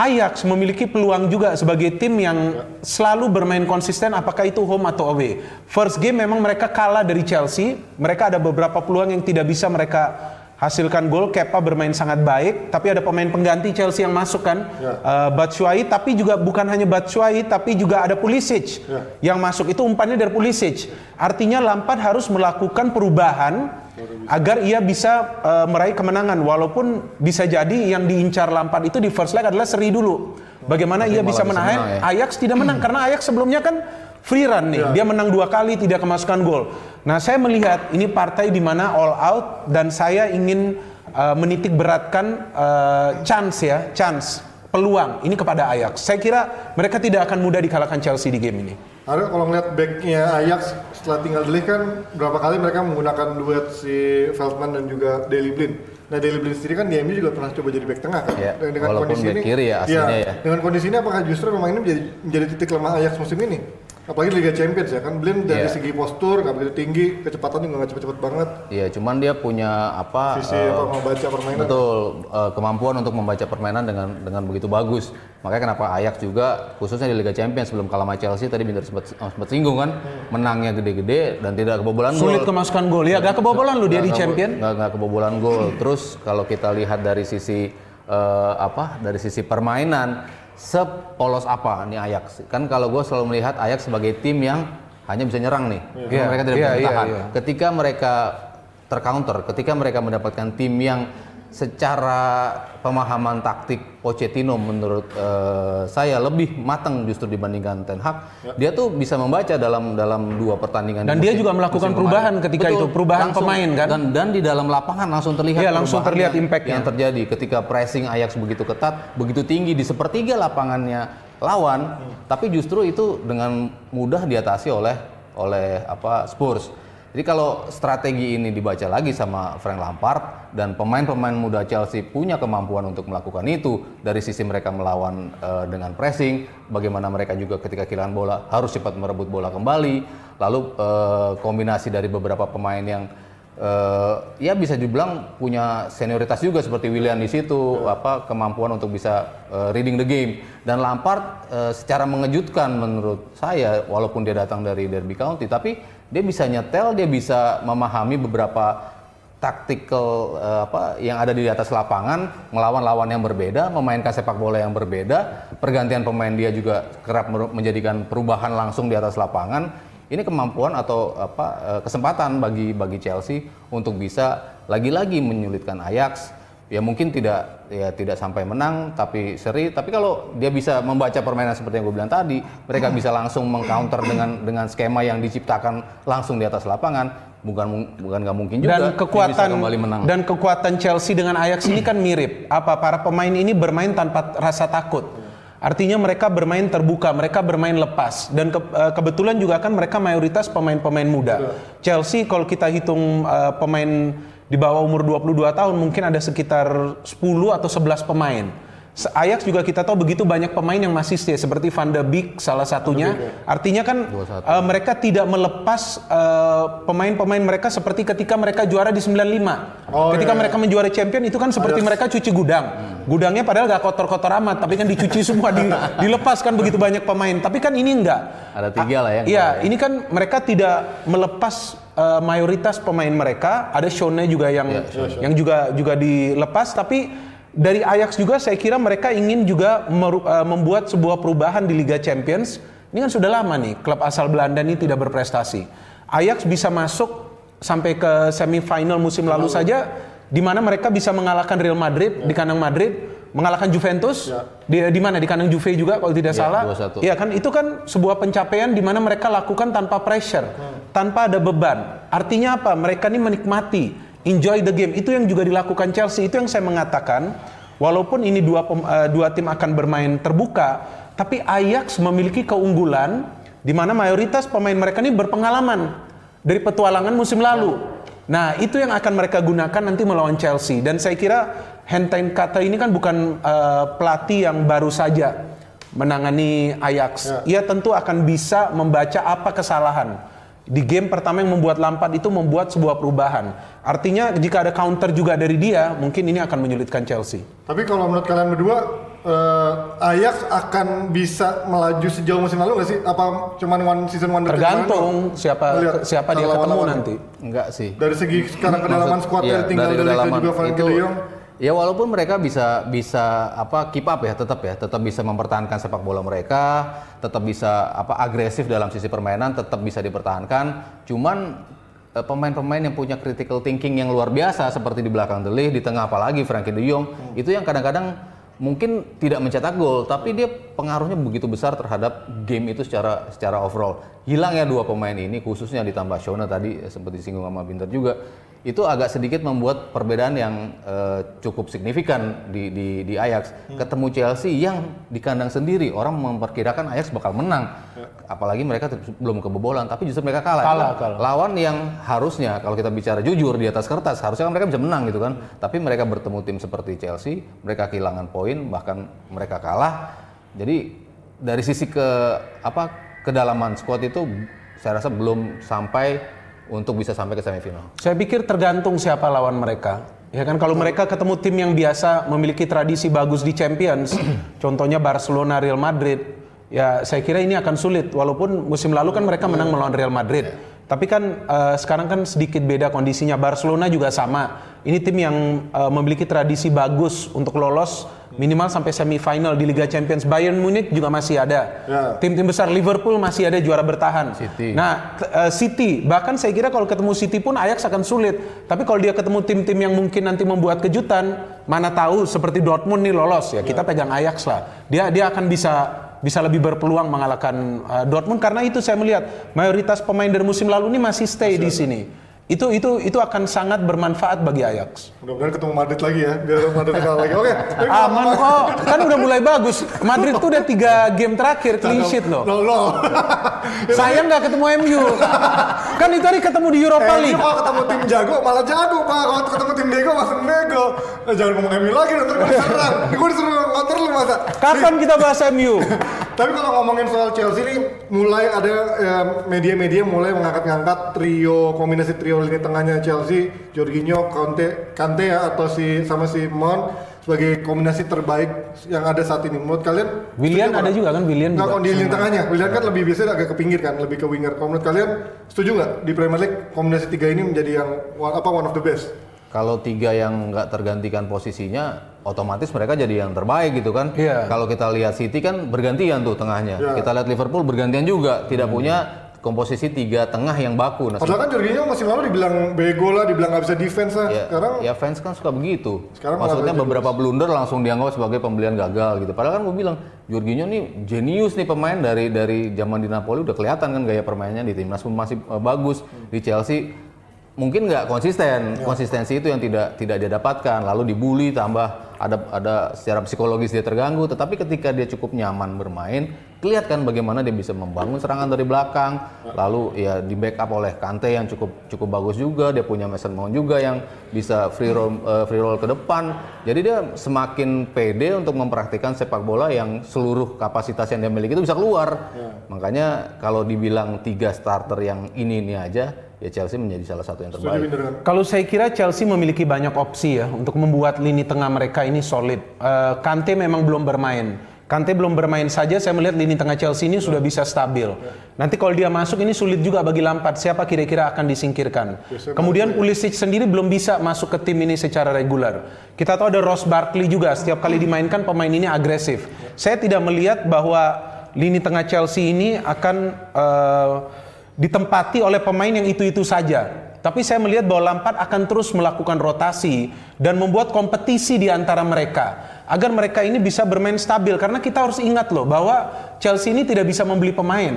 Ajax memiliki peluang juga sebagai tim yang selalu bermain konsisten apakah itu home atau away. First game memang mereka kalah dari Chelsea, mereka ada beberapa peluang yang tidak bisa mereka hasilkan gol. Kepa bermain sangat baik, tapi ada pemain pengganti Chelsea yang masuk kan, Eh, Batshuayi, tapi juga bukan hanya Batshuayi, tapi juga ada Pulisic yang masuk. Itu umpannya dari Pulisic. Artinya Lampard harus melakukan perubahan agar ia bisa eh, meraih kemenangan walaupun bisa jadi yang diincar Lampard itu di first leg adalah seri dulu. Bagaimana ia malah bisa bisa menahan menang ya. Ajax tidak menang karena Ajax sebelumnya kan free run nih. Dia menang dua kali tidak kemasukan gol. Nah, saya melihat ini partai di mana all out dan saya ingin uh, menitik beratkan uh, chance ya, chance peluang ini kepada Ajax. Saya kira mereka tidak akan mudah dikalahkan Chelsea di game ini. Ada kalau ngeliat backnya Ajax setelah tinggal Delik kan berapa kali mereka menggunakan duet si Feldman dan juga Daley Blind. Nah Daley Blind sendiri kan di MU juga pernah coba jadi back tengah kan. Iya, Dan walaupun back kiri ya aslinya iya, ya. Dengan kondisi ini apakah justru memang ini menjadi menjadi titik lemah Ajax musim ini? Apalagi Liga Champions ya kan Blind dari Iya. segi postur nggak begitu tinggi, kecepatan juga nggak cepet-cepet banget. Iya, cuman dia punya apa? Visi eh, apa membaca permainan. Betul, eh, kemampuan untuk membaca permainan dengan dengan begitu bagus. Makanya kenapa Ajax juga khususnya di Liga Champions sebelum kalah sama Chelsea tadi Binder sempat eh, sempat singgung kan, menangnya gede-gede dan tidak kebobolan gol. Sulit kemasukan gol. Ya, gak kebobolan lu dia di Nggak- champion. nggak nggak kebobolan gol. Terus kalau kita lihat dari sisi eh, apa? Dari sisi permainan sepolos apa nih Ajax? Kan kalau gue selalu melihat Ajax sebagai tim yang hanya bisa nyerang nih. Iya. Mereka tidak Iya, bisa iya, bertahan. iya. Ketika mereka tercounter, ketika mereka mendapatkan tim yang secara pemahaman taktik Pochettino menurut eh, saya lebih matang justru dibandingkan Ten Hag. Dia tuh bisa membaca dalam dalam dua pertandingan. Dan di dia musim- juga melakukan perubahan kemarin. ketika itu, perubahan pemain kan? Dan dan di dalam lapangan langsung terlihat Iya, langsung terlihat yang- impact-nya. yang terjadi ketika pressing Ajax begitu ketat, begitu tinggi di sepertiga lapangannya lawan, tapi justru itu dengan mudah diatasi oleh oleh apa Spurs. Jadi kalau strategi ini dibaca lagi sama Frank Lampard dan pemain-pemain muda Chelsea punya kemampuan untuk melakukan itu dari sisi mereka melawan eh, dengan pressing, bagaimana mereka juga ketika kehilangan bola harus cepat merebut bola kembali, lalu eh, kombinasi dari beberapa pemain yang eh, ya bisa dibilang punya senioritas juga seperti William di situ apa kemampuan untuk bisa eh, reading the game. Dan Lampard eh, secara mengejutkan menurut saya walaupun dia datang dari Derby County tapi dia bisa nyetel dia bisa memahami beberapa tactical eh, apa yang ada di atas lapangan melawan lawan yang berbeda memainkan sepak bola yang berbeda. Pergantian pemain dia juga kerap menjadikan perubahan langsung di atas lapangan. Ini kemampuan atau apa eh, kesempatan bagi bagi Chelsea untuk bisa lagi-lagi menyulitkan Ajax ya mungkin tidak ya tidak sampai menang tapi seri tapi kalau dia bisa membaca permainan seperti yang gue bilang tadi mereka bisa langsung mengcounter dengan dengan skema yang diciptakan langsung di atas lapangan bukan bukan nggak mungkin juga dan bisa kekuatan kembali menang dan kekuatan Chelsea dengan Ajax ini kan mirip. Apa para pemain ini bermain tanpa rasa takut. Artinya mereka bermain terbuka, mereka bermain lepas dan ke- eh, kebetulan juga kan mereka mayoritas pemain-pemain muda. Chelsea kalau kita hitung eh, pemain di bawah umur 22 tahun mungkin ada sekitar 10 atau 11 pemain. Ajax juga kita tahu begitu banyak pemain yang masih stay seperti Van de Beek salah satunya. Artinya kan eh, mereka tidak melepas eh, pemain-pemain mereka seperti ketika mereka juara di 95. Oh, ketika iya, mereka menjuara champion itu kan seperti mereka cuci gudang. Gudangnya padahal gak kotor-kotor amat, tapi kan dicuci semua, di, dilepas kan begitu banyak pemain. Tapi kan ini enggak. Ada tiga lah ya. Iya, ini kan mereka tidak melepas eh, mayoritas pemain mereka. Ada Shone juga yang yang juga juga dilepas. Tapi dari Ajax juga saya kira mereka ingin juga meru- eh, membuat sebuah perubahan di Liga Champions. Ini kan sudah lama nih klub asal Belanda ini tidak berprestasi. Ajax bisa masuk sampai ke semifinal musim lalu saja, di mana mereka bisa mengalahkan Real Madrid di kandang Madrid, mengalahkan Juventus di di mana di kandang Juve juga kalau tidak Ya, salah. 2-1. Iya kan itu kan sebuah pencapaian di mana mereka lakukan tanpa pressure, tanpa ada beban. Artinya apa? Mereka ini menikmati, enjoy the game. Itu yang juga dilakukan Chelsea. Itu yang saya mengatakan, walaupun ini dua pem- eh, dua tim akan bermain terbuka, tapi Ajax memiliki keunggulan di mana mayoritas pemain mereka ini berpengalaman dari petualangan musim lalu. Nah, itu yang akan mereka gunakan nanti melawan Chelsea. Dan saya kira Hentain Kata ini kan bukan eh, pelatih yang baru saja menangani Ajax. Ia tentu akan bisa membaca apa kesalahan. Di game pertama yang membuat Lampard itu membuat sebuah perubahan. Artinya jika ada counter juga dari dia, mungkin ini akan menyulitkan Chelsea. Tapi kalau menurut kalian berdua, eh, Ajax akan bisa melaju sejauh musim lalu nggak sih? Apa cuman one season wonder kemarin Tergantung siapa Lihat siapa dia ketemu lawan-lawan. nanti. Enggak sih. Dari segi sekarang kedalaman skuadnya iya, tinggal dari dari kedalaman juga Frankie itu, de Jong. Ya walaupun mereka bisa bisa apa keep up ya tetap ya tetap bisa mempertahankan sepak bola mereka tetap bisa apa agresif dalam sisi permainan tetap bisa dipertahankan. Cuman eh, pemain-pemain yang punya critical thinking yang luar biasa seperti di belakang Delih di tengah apalagi Frankie De Jong itu yang kadang-kadang mungkin tidak mencetak gol tapi dia pengaruhnya begitu besar terhadap game itu secara secara overall. Hilangnya dua pemain ini khususnya ditambah Shona tadi eh, seperti disinggung sama Binter juga itu agak sedikit membuat perbedaan yang eh, cukup signifikan di, di, di Ajax. Ketemu Chelsea yang di kandang sendiri, orang memperkirakan Ajax bakal menang. Apalagi mereka belum kebobolan, tapi justru mereka kalah. Kalah, kalah. Lawan yang harusnya, kalau kita bicara jujur di atas kertas, harusnya kan mereka bisa menang gitu kan. Tapi mereka bertemu tim seperti Chelsea, mereka kehilangan poin, bahkan mereka kalah. Jadi dari sisi ke apa kedalaman squad itu, saya rasa belum sampai untuk bisa sampai ke semifinal. Saya pikir tergantung siapa lawan mereka. Ya kan kalau mereka ketemu tim yang biasa memiliki tradisi bagus di Champions, contohnya Barcelona, Real Madrid, ya saya kira ini akan sulit. Walaupun musim lalu kan mereka menang melawan Real Madrid. Tapi kan eh, sekarang kan sedikit beda kondisinya. Barcelona juga sama. Ini tim yang eh, memiliki tradisi bagus untuk lolos minimal sampai semifinal di Liga Champions. Bayern Munich juga masih ada. Ya. Tim-tim besar Liverpool masih ada juara bertahan. City. Nah, eh, City bahkan saya kira kalau ketemu City pun Ajax akan sulit. Tapi kalau dia ketemu tim-tim yang mungkin nanti membuat kejutan, mana tahu seperti Dortmund nih lolos ya kita pegang Ajax lah. Dia dia akan bisa bisa lebih berpeluang mengalahkan eh, Dortmund karena itu saya melihat mayoritas pemain dari musim lalu ini masih stay di sini. Itu itu itu akan sangat bermanfaat bagi Ajax. Mudah-mudahan ketemu Madrid lagi ya, biar Madrid kalah lagi. Oke. kalau Aman kok, kan udah mulai bagus. Madrid tuh udah tiga game terakhir clean sheet loh. Lo, lo. Sayang nggak ketemu MU. kan itu hari ketemu di Europa Eh, League. kalau ketemu tim jago malah jago pak. Kalau ketemu tim bego langsung bego. Eh, jangan ngomong MU lagi nanti gue diserang. Gue disuruh ngotor lu masa. Kapan kita bahas MU? Tapi kalau ngomongin soal Chelsea ini mulai ada eh, media-media mulai mengangkat-ngangkat trio kombinasi trio lini tengahnya Chelsea, Jorginho, Conte, Kante ya atau si sama si Mount sebagai kombinasi terbaik yang ada saat ini. Menurut kalian? Setuju ada juga kan Willian Nggak, kalau di lini tengahnya, Willian kan lebih biasa agak ke pinggir kan, lebih ke winger. Kalau menurut kalian setuju nggak di Premier League kombinasi tiga ini menjadi yang apa one of the best? Kalau tiga yang nggak tergantikan posisinya, otomatis mereka jadi yang terbaik gitu kan. Iya. Kalau kita lihat City kan bergantian tuh tengahnya. Iya. Kita lihat Liverpool bergantian juga, tidak punya komposisi tiga tengah yang baku. Nah, Padahal kan Jorginho musim lalu dibilang bego lah, dibilang nggak bisa defense lah. ya, Sekarang ya fans kan suka begitu. Sekarang Maksudnya beberapa blunder langsung dianggap sebagai pembelian gagal gitu. Padahal kan gue bilang Jorginho nih jenius nih pemain dari dari zaman di Napoli udah kelihatan kan gaya permainnya di timnas pun masih eh, bagus di Chelsea. Mungkin nggak konsisten, konsistensi itu yang tidak tidak dia dapatkan. Lalu dibully tambah ada ada secara psikologis dia terganggu, tetapi ketika dia cukup nyaman bermain, kelihatan bagaimana dia bisa membangun serangan dari belakang, lalu ya di backup oleh Kante yang cukup cukup bagus juga, dia punya Mason Mount juga yang bisa free roll eh, free roll ke depan. Jadi dia semakin pede untuk mempraktikkan sepak bola yang seluruh kapasitas yang dia miliki itu bisa keluar. Makanya kalau dibilang tiga starter yang ini ini aja, ya Chelsea menjadi salah satu yang terbaik. Kalau saya kira Chelsea memiliki banyak opsi ya untuk membuat lini tengah mereka ini solid. Eh, Kante memang belum bermain. Kante belum bermain saja, saya melihat lini tengah Chelsea ini sudah bisa stabil. Nanti kalau dia masuk ini sulit juga bagi Lampard. Siapa kira-kira akan disingkirkan? Kemudian Pulisic sendiri belum bisa masuk ke tim ini secara reguler. Kita tahu ada Ross Barkley juga. Setiap kali dimainkan pemain ini agresif. Saya tidak melihat bahwa lini tengah Chelsea ini akan eh, ditempati oleh pemain yang itu-itu saja. Tapi saya melihat bahwa Lampard akan terus melakukan rotasi dan membuat kompetisi di antara mereka agar mereka ini bisa bermain stabil karena kita harus ingat loh bahwa Chelsea ini tidak bisa membeli pemain.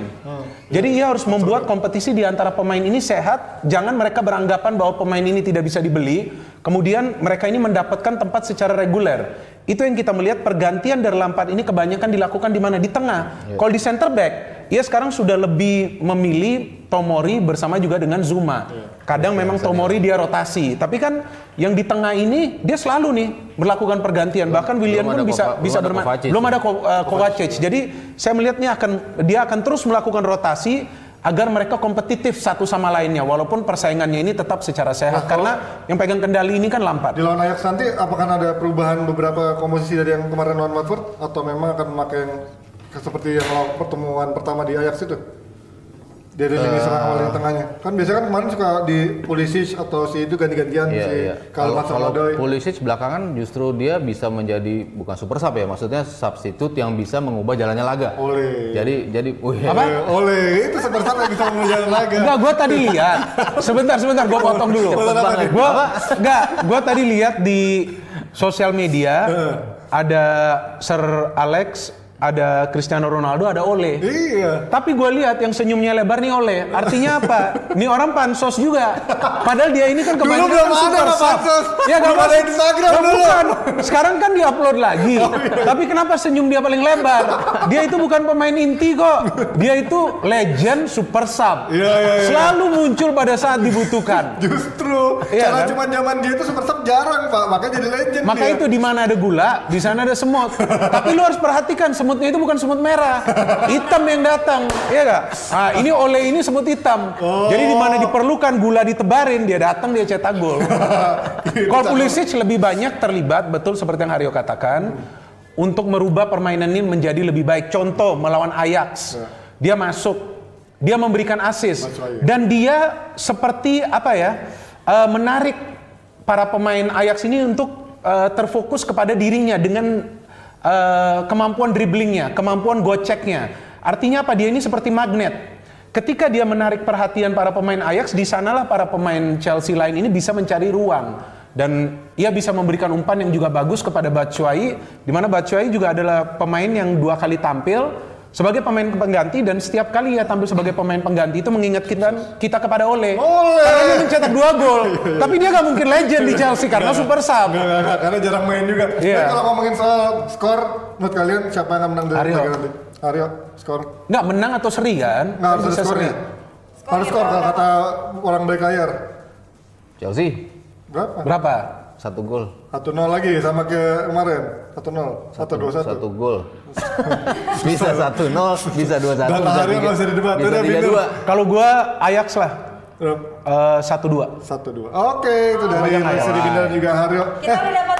Jadi ia harus membuat kompetisi di antara pemain ini sehat, jangan mereka beranggapan bahwa pemain ini tidak bisa dibeli, kemudian mereka ini mendapatkan tempat secara reguler. Itu yang kita melihat pergantian dari Lampard ini kebanyakan dilakukan di mana di tengah. Kalau di center back, ia sekarang sudah lebih memilih Tomori bersama juga dengan Zuma. Kadang memang Tomori dia rotasi, tapi kan yang di tengah ini dia selalu nih melakukan pergantian. Bahkan William pun bisa bisa belum ada bermain. Belum ada Ko- uh, Kovacic. Jadi saya melihatnya akan dia akan terus melakukan rotasi agar mereka kompetitif satu sama lainnya walaupun persaingannya ini tetap secara sehat karena yang pegang kendali ini kan Lampard. Di lawan Ajax nanti apakah ada perubahan beberapa komposisi dari yang kemarin lawan Watford atau memang akan memakai yang seperti yang lawan pertemuan pertama di Ajax itu? Dia ada lini serang sama lini tengahnya. Kan biasanya kan kemarin suka di Pulisic atau si itu ganti-gantian Iya, si iya. Kalau kalau. Pulisic belakangan justru dia bisa menjadi bukan super sub ya, maksudnya substitute yang bisa mengubah jalannya laga. Oleh. Jadi jadi wih, Apa? Eh, oleh itu seperti yang bisa mengejar laga. Enggak, gue tadi lihat. Sebentar, sebentar, gue potong dulu. Apa? Gua, enggak, gue tadi lihat di sosial media ada Sir Alex, ada Cristiano Ronaldo, ada Ole. Iya. Tapi gue lihat yang senyumnya lebar nih Ole. Artinya apa? Nih orang pansos juga. Padahal dia ini kan Dulu kebanyakan belum ada. Pansos. Ya gak ada Instagram dulu. Oh, bukan. Sekarang kan diupload lagi. iya. Tapi kenapa senyum dia paling lebar? Dia itu bukan pemain inti kok. Dia itu legend super sub. Iya, iya, iya. Selalu muncul pada saat dibutuhkan. Justru Iya, kan? cuma zaman dia itu super sub jarang Pak, makanya jadi legend Maka dia. itu di mana ada gula, di sana ada semut. Tapi lu harus perhatikan semutnya itu bukan semut merah, hitam yang datang, iya gak? Nah, ini oleh ini semut hitam. Jadi di mana diperlukan gula ditebarin, dia datang dia cetak gol. Kalau Pulisic lebih banyak terlibat, betul seperti yang Haryo katakan, untuk merubah permainan ini menjadi lebih baik. Contoh melawan Ajax, dia masuk, dia memberikan assist, Batshuayi. dan dia seperti apa ya, eh, menarik para pemain Ajax ini untuk eh, terfokus kepada dirinya dengan eh, kemampuan dribblingnya, kemampuan goceknya. Artinya apa? Dia ini seperti magnet. Ketika dia menarik perhatian para pemain Ajax, di sanalah para pemain Chelsea lain ini bisa mencari ruang dan ia bisa memberikan umpan yang juga bagus kepada Batshuayi, di mana Batshuayi juga adalah pemain yang dua kali tampil sebagai pemain pengganti dan setiap kali ia tampil sebagai pemain pengganti itu mengingat kita kita kepada Ole. Ole. Karena dia mencetak dua gol. Tapi dia nggak mungkin legend di Chelsea karena super sub. Enggak, enggak, enggak, karena jarang main juga. Iya. Tapi kalau ngomongin soal skor, menurut kalian siapa yang akan menang dari Aryo. laga nanti? Aryo, skor. Nggak menang atau seri kan? Nggak harus skornya. Skor Harus skor kalau kata orang baik layar. Chelsea Berapa? Berapa? Satu gol, 1-0 lagi sama ke kemarin. 1-0, 1-2-1. satu gol. bisa satu nol, bisa dua satu, Data bisa tiga, nggak usah didebat. bisa tiga dua. Kalau gua Ajax lah. Eh, Satu dua. 1-2. Oke, itu dari. Dibina dan juga Haryo. Kita udah dapat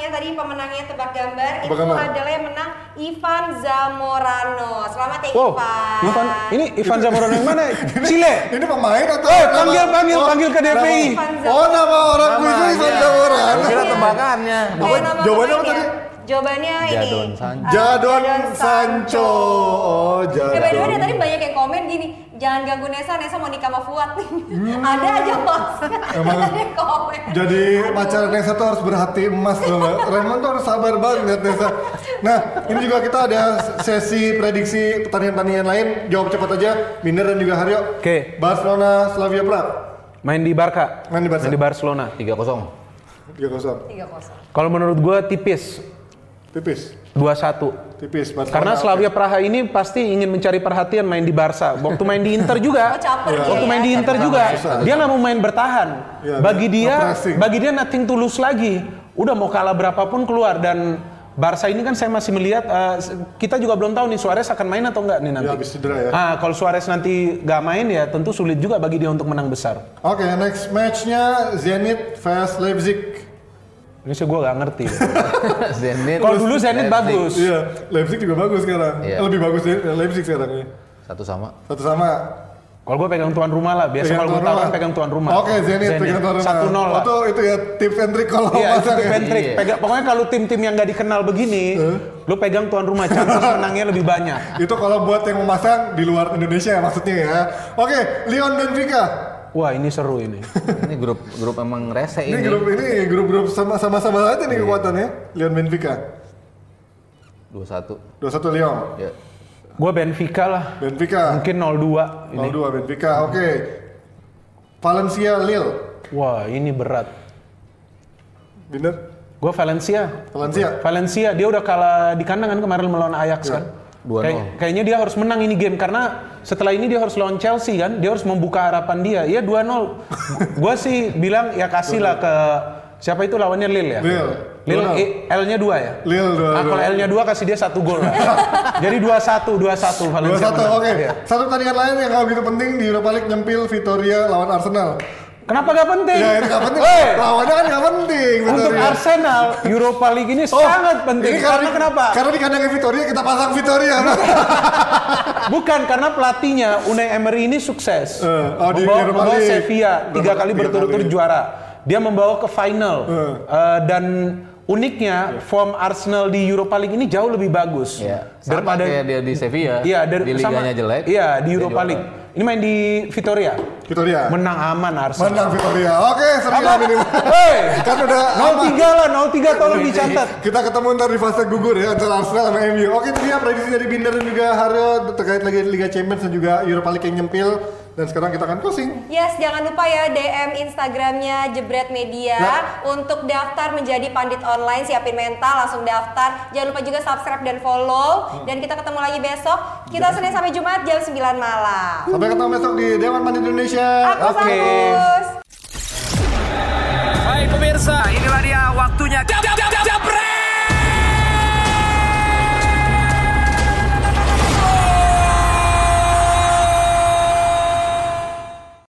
hasilnya tadi pemenangnya tebak gambar Tebak itu gambar. adalah yang menang Ivan Zamorano. Selamat ya Wow, Ivan. Ivan, ini Ivan Zamorano yang mana? Chile. Ini pemain atau Eh, panggil, panggil, Oh, panggil ke DPI. Oh, nama orang itu Ivan Zamoran. Kira tebakannya. Nama Jawabannya apa tadi? Jawabannya ini. Jadon Sancho. Jadon Sancho. Oh, Ya by the way Jadon. tadi banyak yang komen gini, jangan ganggu Nesa, Nesa mau nikah sama Fuad nih. Ada aja. Hmm. Emang-. Jadi pacar Nesa tuh harus berhati emas loh. Raymond tuh harus sabar banget lihat Nesa. Nah, ini juga kita ada sesi prediksi pertandingan-pertandingan lain. Jawab cepat aja, Binder dan juga Haryo. Oke. Barcelona, Slavia Prague. Main di Barca. Main di Barca. Main di Barcelona. Tiga kosong. 3-0. 3-0. Kalau menurut gue tipis Tipis. 2-1. Tipis. Barcelona, Karena. Slavia Praha ini pasti ingin mencari perhatian main di Barca. Waktu main di Inter juga. Oh, caper Waktu ya, main di Inter juga, Susah. dia nggak mau main bertahan. Iya, bagi dia dia, nge-pressing. bagi dia nothing to lose lagi. Udah mau kalah berapapun keluar dan Barca ini kan saya masih melihat eh, kita juga belum tahu nih Suarez akan main atau enggak nih nanti. Ya, habis cedera ya. Ah, kalau Suarez nanti nggak main ya tentu sulit juga bagi dia untuk menang besar. Oke, next matchnya Zenit vs Leipzig. Ini sih gue nggak ngerti. Zenit. kalau dulu Zenit Leipzig. bagus. Iya, Leipzig juga bagus sekarang. Iya. Lebih bagus ya, Leipzig sekarang ya. Satu sama. Satu sama. Kalau gue pegang tuan rumah lah. Biasa kalau gue tahu pegang tuan rumah. Oke, Zenit, pegang tuan rumah. Satu nol lah. Itu, itu ya tips and trick kalau Iya, pasang tip ya. and trick. Iya. Pegang, pokoknya kalau tim-tim yang nggak dikenal begini, lu pegang tuan rumah, chances menangnya lebih banyak. Itu kalau buat yang memasang di luar Indonesia ya maksudnya ya. Oke, Lyon Benfica. Wah, ini seru ini. Ini grup grup emang rese Ini ini. grup ini grup-grup sama sama sama aja nih kekuatannya. Lyon Benfica. 2-1. 2-1 Lyon. Ya. Gue Benfica lah. Benfica. Mungkin 0-2 ini. 0-2 Benfica. Oke. Valencia Lille. Wah, ini berat. Bener? Gue Valencia. Valencia. Valencia, dia udah kalah di kandang kan kemarin melawan Ajax Ya. kan. 2-0. Kayak- kayaknya dia harus menang ini game karena setelah ini dia harus lawan Chelsea kan. Dia harus membuka harapan dia. Iya 2-0. gue sih bilang ya kasih lah ke siapa itu lawannya Lille ya. Lille. Lille 2-0. eh, L-nya 2 ya. Lille 2-0. Ah, kalau L-nya 2 kasih dia satu gol lah. Jadi 2-1, 2-1 Valencia. 2-1, menang. oke. Iya. Satu pertandingan lain yang gak begitu penting di Europa League nyempil Vitoria lawan Arsenal. Kenapa gak penting? Ya, ini gak penting. Woi, Lawannya kan gak penting. untuk Vitoria. Arsenal, Europa League ini Oh, sangat penting. Ini karena di- kenapa? Karena di kandangnya Vitoria kita pasang Vitoria. Bukan karena pelatihnya Unai Emery ini sukses. Eh, oh, di membawa, Europa membawa League. Sevilla tiga kali berturut-turut juara. Dia membawa ke final. Eh. Eh, dan uniknya form Arsenal di Europa League ini jauh lebih bagus. Ya. Sama kayak dia di Sevilla. Iya, dari di sama- liganya jelek. Iya, di dia Europa juara. League. Ini main di Vitoria. Vitoria. Menang aman Arsenal. Menang Vitoria. Oke, sembilan ini. Hei, Kan udah 0-3 lah, 0-3 tolong dicatat. Kita ketemu ntar di fase gugur ya antara Arsenal sama MU. Oke, itu dia prediksi dari Binder dan juga Haryo terkait lagi Liga Champions dan juga Europa League yang nyempil. Dan sekarang kita akan closing. Yes, jangan lupa ya DM Instagramnya Jebret Media Ya. untuk daftar menjadi pandit online. Siapin mental, langsung daftar. Jangan lupa juga subscribe dan follow. Hmm. Dan kita ketemu lagi besok. Kita Senin sampai Jumat jam 9 malam. Sampai ketemu besok di Dewan Pandit Indonesia. Aku Oke. Samus. Baik pemirsa, inilah dia waktunya